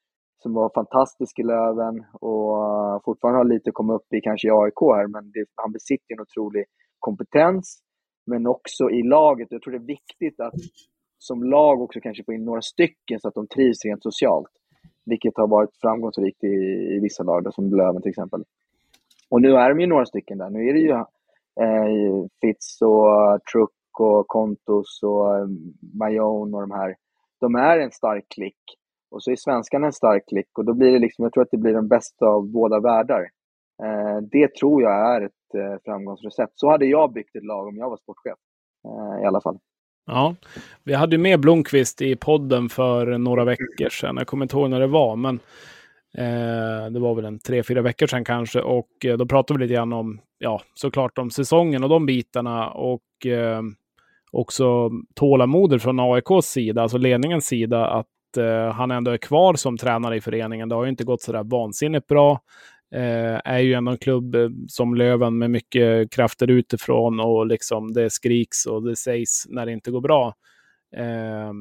som var fantastisk i Löven och uh, fortfarande har lite kommit upp i kanske i AIK här, men det, han besitter en otrolig kompetens. Men också i laget. Jag tror det är viktigt att som lag också kanske få in några stycken så att de trivs rent socialt. Vilket har varit framgångsrikt i, i vissa lag, som Löven till exempel. Och nu är de ju några stycken där. Nu är det ju eh, Fitz och eh, Truck och Kontos och eh, Mayon och de här. De är en stark klick. Och så är svenskarna en stark klick och då blir det liksom, jag tror att det blir den bästa av båda världar. Eh, det tror jag är ett eh, framgångsrecept. Så hade jag byggt ett lag om jag var sportchef. Eh, I alla fall. Ja, vi hade ju med Blomqvist i podden för några veckor sedan. Jag kommer inte ihåg när det var, men eh, det var väl en tre, fyra veckor sedan kanske. Och eh, då pratade vi lite grann om, ja, såklart om säsongen och de bitarna. Och eh, också tålamodet från AIKs sida, alltså ledningens sida, att eh, han ändå är kvar som tränare i föreningen. Det har ju inte gått så där vansinnigt bra. Eh, är ju ändå en klubb eh, som Löven med mycket krafter utifrån och liksom det skriks och det sägs när det inte går bra. Eh,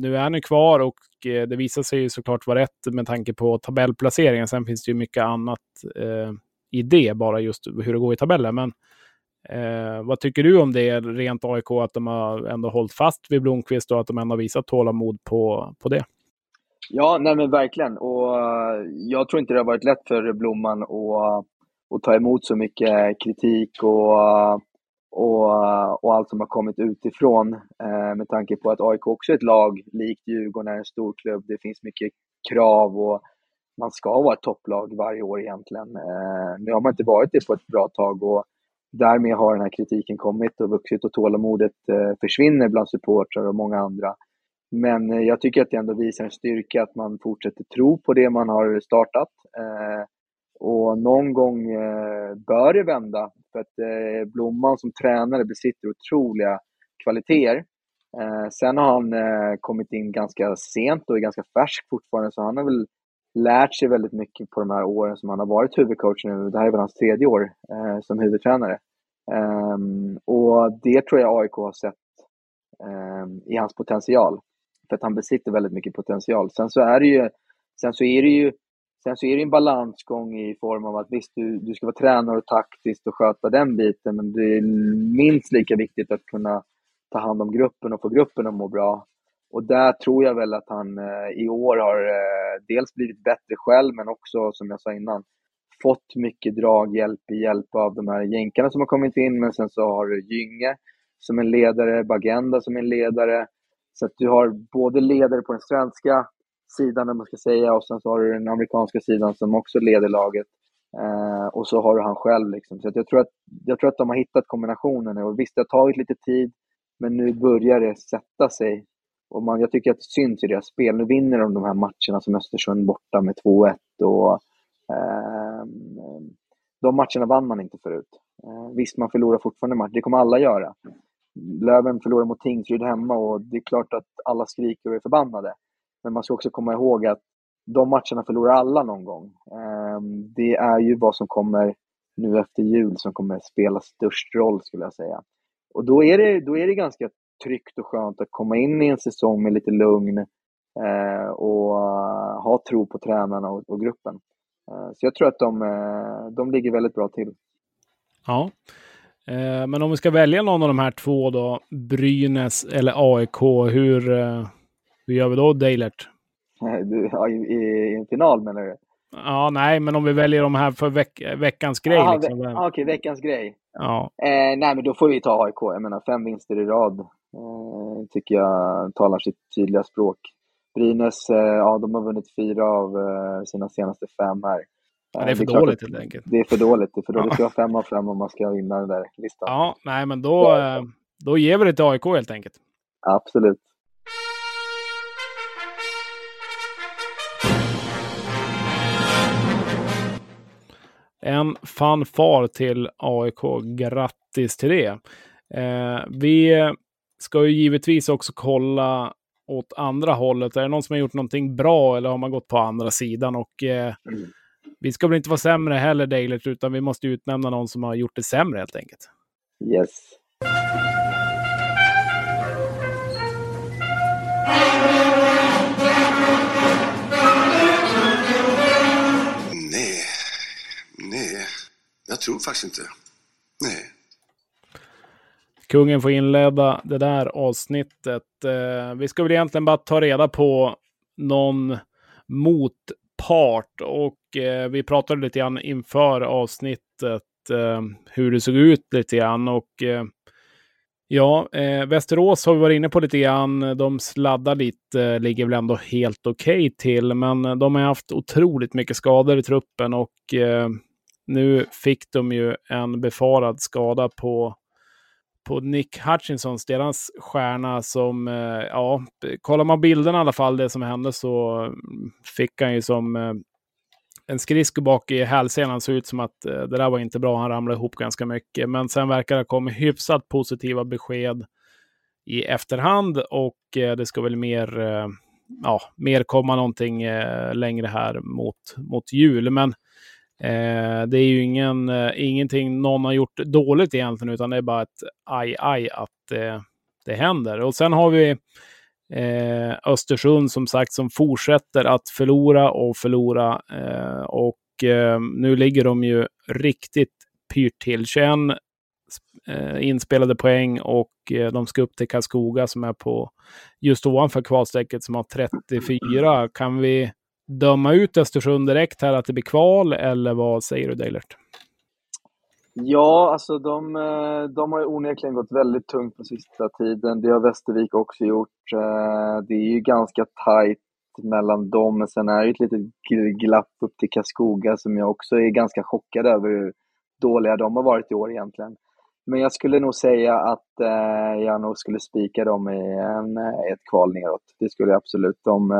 nu är han kvar och eh, det visar sig ju såklart vara rätt med tanke på tabellplaceringen. Sen finns det ju mycket annat eh, i det, bara just hur det går i tabellen. Men eh, vad tycker du om det rent AIK, att de har ändå hållit fast vid Blomqvist och att de ändå har visat tålamod på, på det? Ja, nej men verkligen. Och eh, jag tror inte det har varit lätt för Blomman att, att ta emot så mycket kritik och, och, och allt som har kommit utifrån. Eh, med tanke på att AIK också är ett lag, likt Djurgården är en stor klubb. Det finns mycket krav och man ska vara ett topplag varje år egentligen. Eh, nu har man inte varit det på ett bra tag och därmed har den här kritiken kommit och vuxit och tålamodet eh, försvinner bland supportrar och många andra. Men eh, jag tycker att det ändå visar en styrka att man fortsätter tro på det man har startat. Eh, och någon gång bör det vända. För att Blomman som tränare besitter otroliga kvaliteter. Sen har han kommit in ganska sent och är ganska färsk fortfarande, så han har väl lärt sig väldigt mycket på de här åren som han har varit huvudcoach nu. Det här är väl hans tredje år eh, som huvudtränare. Um, och det tror jag AIK har sett um, i hans potential. För att han besitter väldigt mycket potential. Sen så är det ju, sen så är det ju Sen så är det en balansgång i form av att visst, du, du ska vara tränare och taktiskt och sköta den biten, men det är minst lika viktigt att kunna ta hand om gruppen och få gruppen att må bra. Och där tror jag väl att han eh, i år har eh, dels blivit bättre själv, men också, som jag sa innan, fått mycket draghjälp i hjälp av de här jänkarna som har kommit in, men sen så har du Gynge som en ledare, Bagenda som en ledare, så att du har både ledare på den svenska sidan, om man ska säga, och sen så har du den amerikanska sidan som också leder laget. Eh, och så har du han själv. Liksom. Så jag, tror att, jag tror att de har hittat kombinationen. Och visst, det har tagit lite tid, men nu börjar det sätta sig. Och man, jag tycker att det syns i deras spel. Nu vinner de de här matcherna som Östersund borta med 2-1. Och, eh, de matcherna vann man inte förut. Eh, visst, man förlorar fortfarande matcher. Det kommer alla göra. Löven förlorar mot Tingsryd hemma och det är klart att alla skriker och är förbannade. Men man ska också komma ihåg att de matcherna förlorar alla någon gång. Ehm, det är ju vad som kommer nu efter jul som kommer spela störst roll skulle jag säga. Och då är det, då är det ganska tryggt och skönt att komma in i en säsong med lite lugn eh, och ha tro på tränarna och, och gruppen. Eh, så jag tror att de, eh, de ligger väldigt bra till. Ja, Eh, men om vi ska välja någon av de här två då, Brynäs eller AIK, hur, eh, hur gör vi då, Deilert? Ja, i, i, en final menar du? Ja, nej, men om vi väljer de här för veck veckans grej. Aha, liksom. ve Okej, okay, veckans grej. Ja. Eh, nej, men då får vi ta AIK. Jag menar, fem vinster i rad eh, tycker jag talar sitt tydliga språk. Brynäs, eh, ja, de har vunnit fyra av eh, sina senaste fem här. Ja, det är för det är dåligt helt enkelt. Det är för dåligt. Det är för dåligt. Det ska vara fem av fem om man ska vinna den där listan. Ja, nej, men då, eh, då ger vi det till AIK helt enkelt. Absolut. En fanfar till AIK. Grattis till det. Eh, vi ska ju givetvis också kolla åt andra hållet. Är det någon som har gjort någonting bra eller har man gått på andra sidan? Och eh, mm. vi ska väl inte vara sämre heller, Dailert, utan vi måste utnämna någon som har gjort det sämre helt enkelt. Yes. Nej, nej, jag tror faktiskt inte. Nej. Kungen får inleda det där avsnittet. Eh, vi ska väl egentligen bara ta reda på någon motpart och eh, vi pratade lite grann inför avsnittet eh, hur det såg ut lite grann och eh, ja, eh, Västerås har vi varit inne på lite grann. De sladdar lite, ligger väl ändå helt okej okay till, men de har haft otroligt mycket skador i truppen och eh, nu fick de ju en befarad skada på på Nick Hutchinsons, deras stjärna som, eh, ja, kollar man bilderna i alla fall, det som hände så mm, fick han ju som eh, en skridsko bak i hälsenan. Såg ut som att eh, det där var inte bra. Han ramlade ihop ganska mycket. Men sen verkar det ha kommit hyfsat positiva besked i efterhand och det ska väl mer, ja, mer komma någonting längre här mot, mot jul. Men Eh, det är ju ingen, eh, ingenting någon har gjort dåligt egentligen, utan det är bara ett aj, aj att eh, det händer. Och sen har vi eh, Östersund som sagt som fortsätter att förlora och förlora. Eh, och eh, nu ligger de ju riktigt pyrt till. 21 eh, inspelade poäng och eh, de ska upp till Karlskoga som är på just ovanför kvalstrecket som har 34. Kan vi döma ut Östersund direkt här att det blir kval, eller vad säger du Deilert? Ja, alltså de, eh, de har ju onekligen gått väldigt tungt på sista tiden. Det har Västervik också gjort. Eh, det är ju ganska tajt mellan dem, men sen är det ett litet glapp upp till Karlskoga som jag också är ganska chockad över hur dåliga de har varit i år egentligen. Men jag skulle nog säga att eh, jag nog skulle spika dem i en, ett kval neråt. Det skulle jag absolut. De,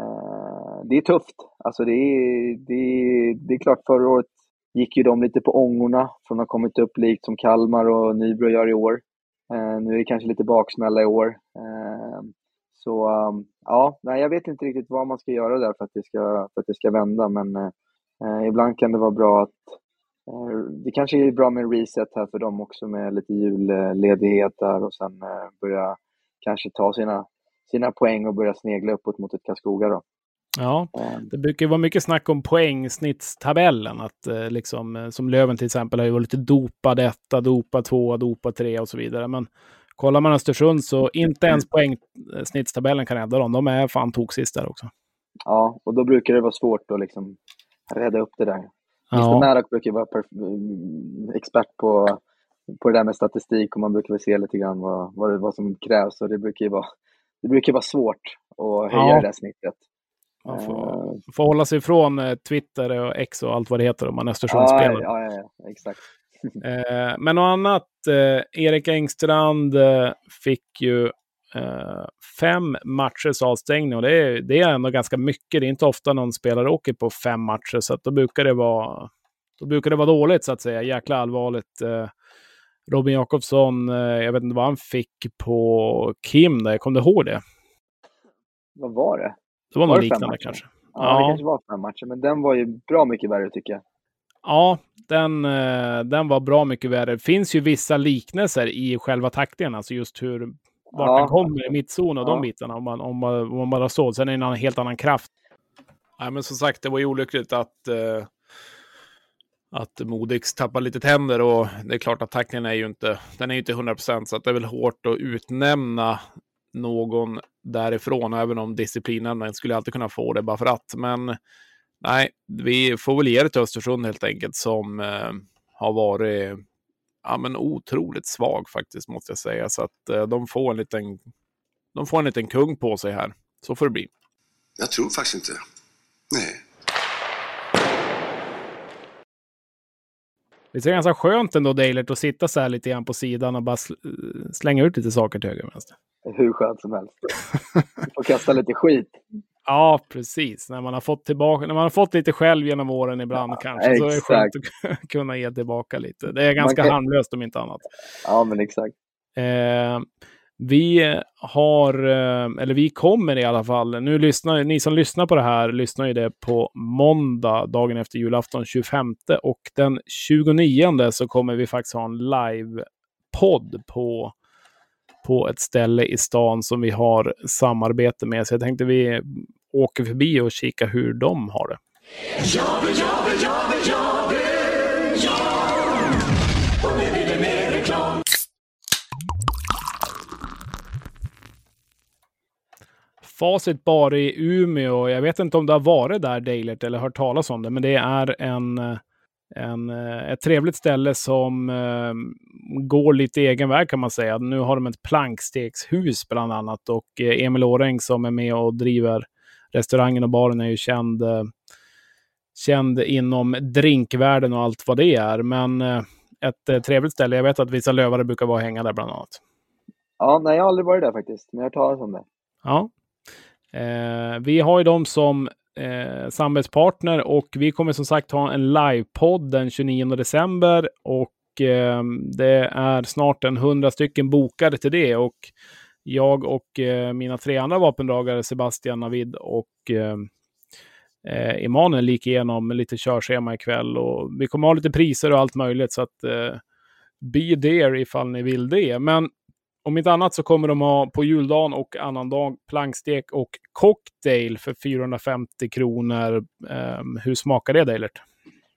Eh, det är tufft. Alltså det, är, det, är, det är klart, förra året gick ju de lite på ångorna från att ha kommit upp likt som Kalmar och Nybro gör i år. Eh, nu är det kanske lite baksmälla i år. Eh, så um, ja, nej, jag vet inte riktigt vad man ska göra där för att det ska, för att det ska vända, men ibland kan det vara bra att det kanske är bra med en reset här för dem också med lite julledighet där och sen börja kanske ta sina sina poäng och börja snegla uppåt mot ett Karlskoga. Då. Ja, ehm. det brukar vara mycket snack om poängsnittstabellen. Att, eh, liksom, eh, som Löven till exempel har ju varit lite dopad etta, dopad tvåa, dopad tre och så vidare. Men kollar man Östersund så inte ens poängsnittstabellen kan rädda dem. De är fan toksist där också. Ja, och då brukar det vara svårt att liksom rädda upp det där. Ja. Mr Märak brukar vara mm, expert på, på det där med statistik och man brukar väl se lite grann vad, vad, vad som krävs. Och det brukar ju vara det brukar vara svårt att höja ja. det där snittet. Man får, uh, får hålla sig ifrån eh, Twitter och X och allt vad det heter om man Östersundsspelare. Ja, ja, ja, exakt. eh, men något annat. Eh, Erik Engstrand eh, fick ju eh, fem matchers avstängning och det är, det är ändå ganska mycket. Det är inte ofta någon spelare åker på fem matcher, så då brukar det vara då brukar det vara dåligt så att säga. Jäkla allvarligt. Robin Jakobsson, eh, jag vet inte vad han fick på Kim där, kom du ihåg det? Vad var det? Det var, var något liknande kanske. Ja, ja, det kanske var fem matcher, men den var ju bra mycket värre tycker jag. Ja, den, eh, den var bra mycket värre. Det finns ju vissa liknelser i själva takten, alltså just hur vart ja. den kommer i mittzon och ja. de bitarna, om man, om man, om man bara så. Sen är det en helt annan kraft. Nej, men som sagt, det var ju olyckligt att eh, att Modix tappar lite tänder och det är klart att tacklingen är ju inte, den är ju inte 100% så att det är väl hårt att utnämna någon därifrån, även om disciplinen skulle alltid kunna få det bara för att. Men nej, vi får väl ge det till Östersund helt enkelt som eh, har varit ja, men otroligt svag faktiskt måste jag säga. Så att eh, de får en liten, de får en liten kung på sig här. Så får det bli. Jag tror faktiskt inte. Nej. Det är ganska skönt ändå, Dalert, att sitta så här lite grann på sidan och bara slänga ut lite saker till höger och vänster. Hur skönt som helst. Och kasta lite skit. Ja, precis. När man har fått tillbaka, när man har fått lite själv genom åren ibland ja, kanske, exakt. så är det skönt att kunna ge tillbaka lite. Det är ganska kan... harmlöst om inte annat. Ja, men exakt. Eh, vi har, eh, eller vi kommer i alla fall, nu lyssnar, ni som lyssnar på det här lyssnar ju det på måndag, dagen efter julafton 25 och den 29 så kommer vi faktiskt ha en live-podd på, på ett ställe i stan som vi har samarbete med. Så jag tänkte vi åker förbi och kikar hur de har det. Jag vill, jag vill, jag vill, Facit bar i Umeå. Jag vet inte om du har varit där, Dalert, eller hört talas om det, men det är en, en, ett trevligt ställe som eh, går lite egen väg kan man säga. Nu har de ett plankstegshus bland annat och eh, Emil Åreng som är med och driver restaurangen och baren är ju känd, eh, känd inom drinkvärlden och allt vad det är. Men eh, ett eh, trevligt ställe. Jag vet att vissa lövare brukar vara och hänga där bland annat. Ja, nej, jag har aldrig varit där faktiskt, men jag har hört talas om det. Ja. Eh, vi har ju dem som eh, samarbetspartner och vi kommer som sagt ha en livepodd den 29 december och eh, det är snart en hundra stycken bokade till det och jag och eh, mina tre andra vapendragare Sebastian, Navid och eh, eh, Emanuel gick igenom lite körschema ikväll och vi kommer ha lite priser och allt möjligt så att eh, be there ifall ni vill det. Men om inte annat så kommer de ha på juldagen och annandag plankstek och cocktail för 450 kronor. Um, hur smakar det Dalert?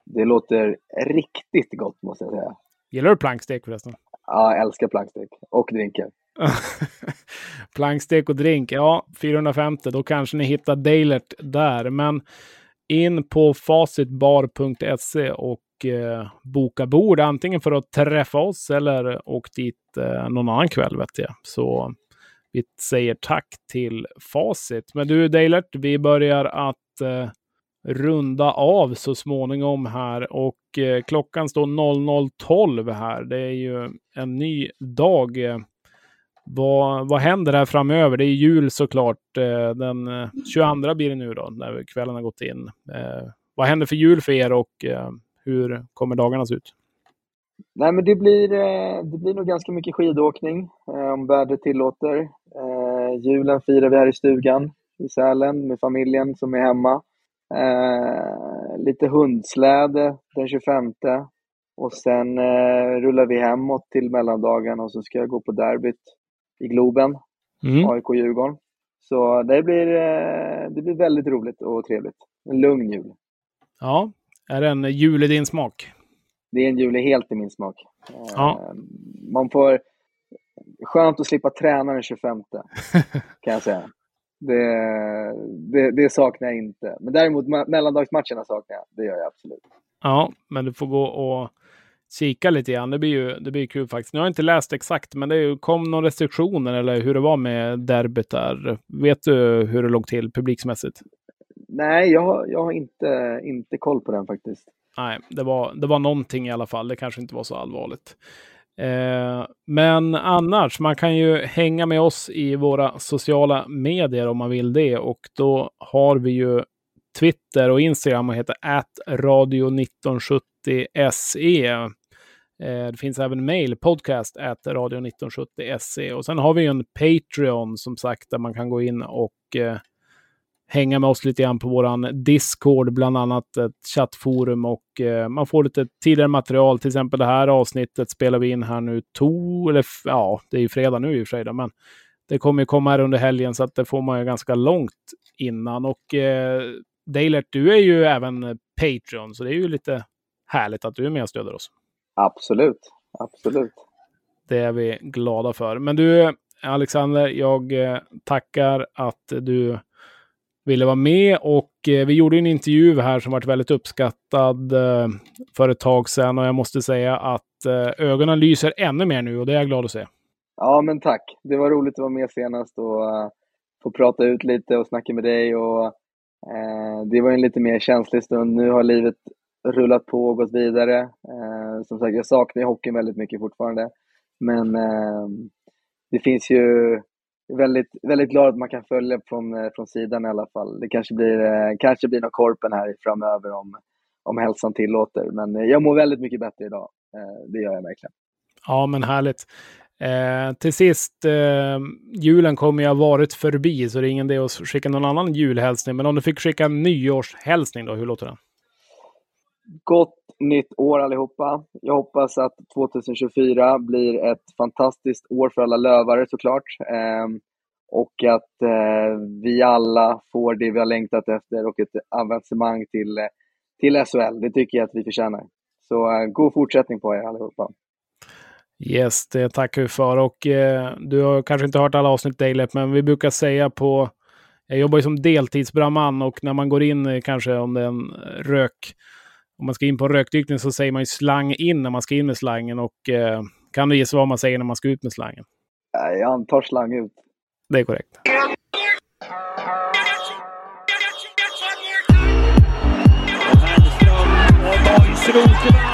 Det låter riktigt gott måste jag säga. Gillar du plankstek förresten? Ja, jag älskar plankstek och drinkar. plankstek och drink, ja 450, då kanske ni hittar Dalert där. Men in på facitbar.se och eh, boka bord, antingen för att träffa oss eller åk dit eh, någon annan kväll vet jag. Så vi säger tack till Facit. Men du Deilert, vi börjar att eh, runda av så småningom här och eh, klockan står 00.12 här. Det är ju en ny dag. Vad, vad händer här framöver? Det är jul såklart. Eh, den eh, 22 blir det nu då, när kvällen har gått in. Eh, vad händer för jul för er och eh, hur kommer dagarna se ut? Nej, men det blir, det blir nog ganska mycket skidåkning om vädret tillåter. Julen firar vi här i stugan i Sälen med familjen som är hemma. lite hundsläde den 25 och sen eh, rullar vi hemåt till mellandagen och så ska jag gå på derbyt i Globen, mm. AIK-Djurgården. Så det blir, eh, det blir väldigt roligt och trevligt. En lugn jul. Ja, är det en jul i din smak? Det är en jul helt i min smak. Ja. Eh, man får... Skönt att slippa träna den 25, kan jag säga. Det, det, det, saknar jag inte. Men däremot mellandagsmatcherna saknar jag. Det gör jag absolut. Ja, men du får gå och kika lite grann. Det blir ju det blir kul faktiskt. Nu har jag inte läst exakt, men det kom några restriktioner eller hur det var med derbyt där. Vet du hur det låg till publiksmässigt? Nej, jag, har, jag har inte, inte koll på den faktiskt. Nej, det var, det var någonting i alla fall. Det kanske inte var så allvarligt. Eh, men annars, man kan ju hänga med oss i våra sociala medier om man vill det. Och då har vi ju Twitter och Instagram och heter atradio1970se. Eh, det finns även mail, podcast radio1970.se. Och sen har vi en Patreon som sagt där man kan gå in och eh, hänga med oss lite grann på våran Discord, bland annat ett chattforum och eh, man får lite tidigare material. Till exempel det här avsnittet spelar vi in här nu to, eller ja, det är ju fredag nu i och för sig då, men det kommer ju komma här under helgen så att det får man ju ganska långt innan och eh, Dalert, du är ju även Patreon, så det är ju lite härligt att du är med och stöder oss. Absolut, absolut. Det är vi glada för. Men du, Alexander, jag eh, tackar att du ville vara med och eh, vi gjorde en intervju här som varit väldigt uppskattad eh, för ett tag sedan och jag måste säga att eh, ögonen lyser ännu mer nu och det är jag glad att se. Ja, men tack. Det var roligt att vara med senast och eh, få prata ut lite och snacka med dig och eh, det var en lite mer känslig stund. Nu har livet rullat på och gått vidare. Som sagt, jag saknar hockeyn väldigt mycket fortfarande. Men det finns ju väldigt, väldigt glad att man kan följa från, eh, från sidan i alla fall. Det kanske blir, eh, kanske blir någon korpen här framöver om, om hälsan tillåter. Men eh, jag mår väldigt mycket bättre idag. Det gör jag verkligen. Ja, men härligt. Eh, till sist, eh, julen kommer ha varit förbi, så det är ingen idé att skicka någon annan julhälsning. Men om du fick skicka en nyårshälsning då, hur låter den? Gott nytt år allihopa. Jag hoppas att 2024 blir ett fantastiskt år för alla lövare såklart. Eh, och att eh, vi alla får det vi har längtat efter och ett avancemang till, till SHL. Det tycker jag att vi förtjänar. Så eh, god fortsättning på er allihopa. Yes, det tackar vi för. Och eh, du har kanske inte hört alla avsnitt Dalep, men vi brukar säga på... Jag jobbar ju som deltidsbrandman och när man går in eh, kanske om det är en rök om man ska in på rökdykning så säger man ju slang in när man ska in med slangen. Och eh, kan du gissa vad man säger när man ska ut med slangen? Jag antar slang ut. Det är korrekt. Skrot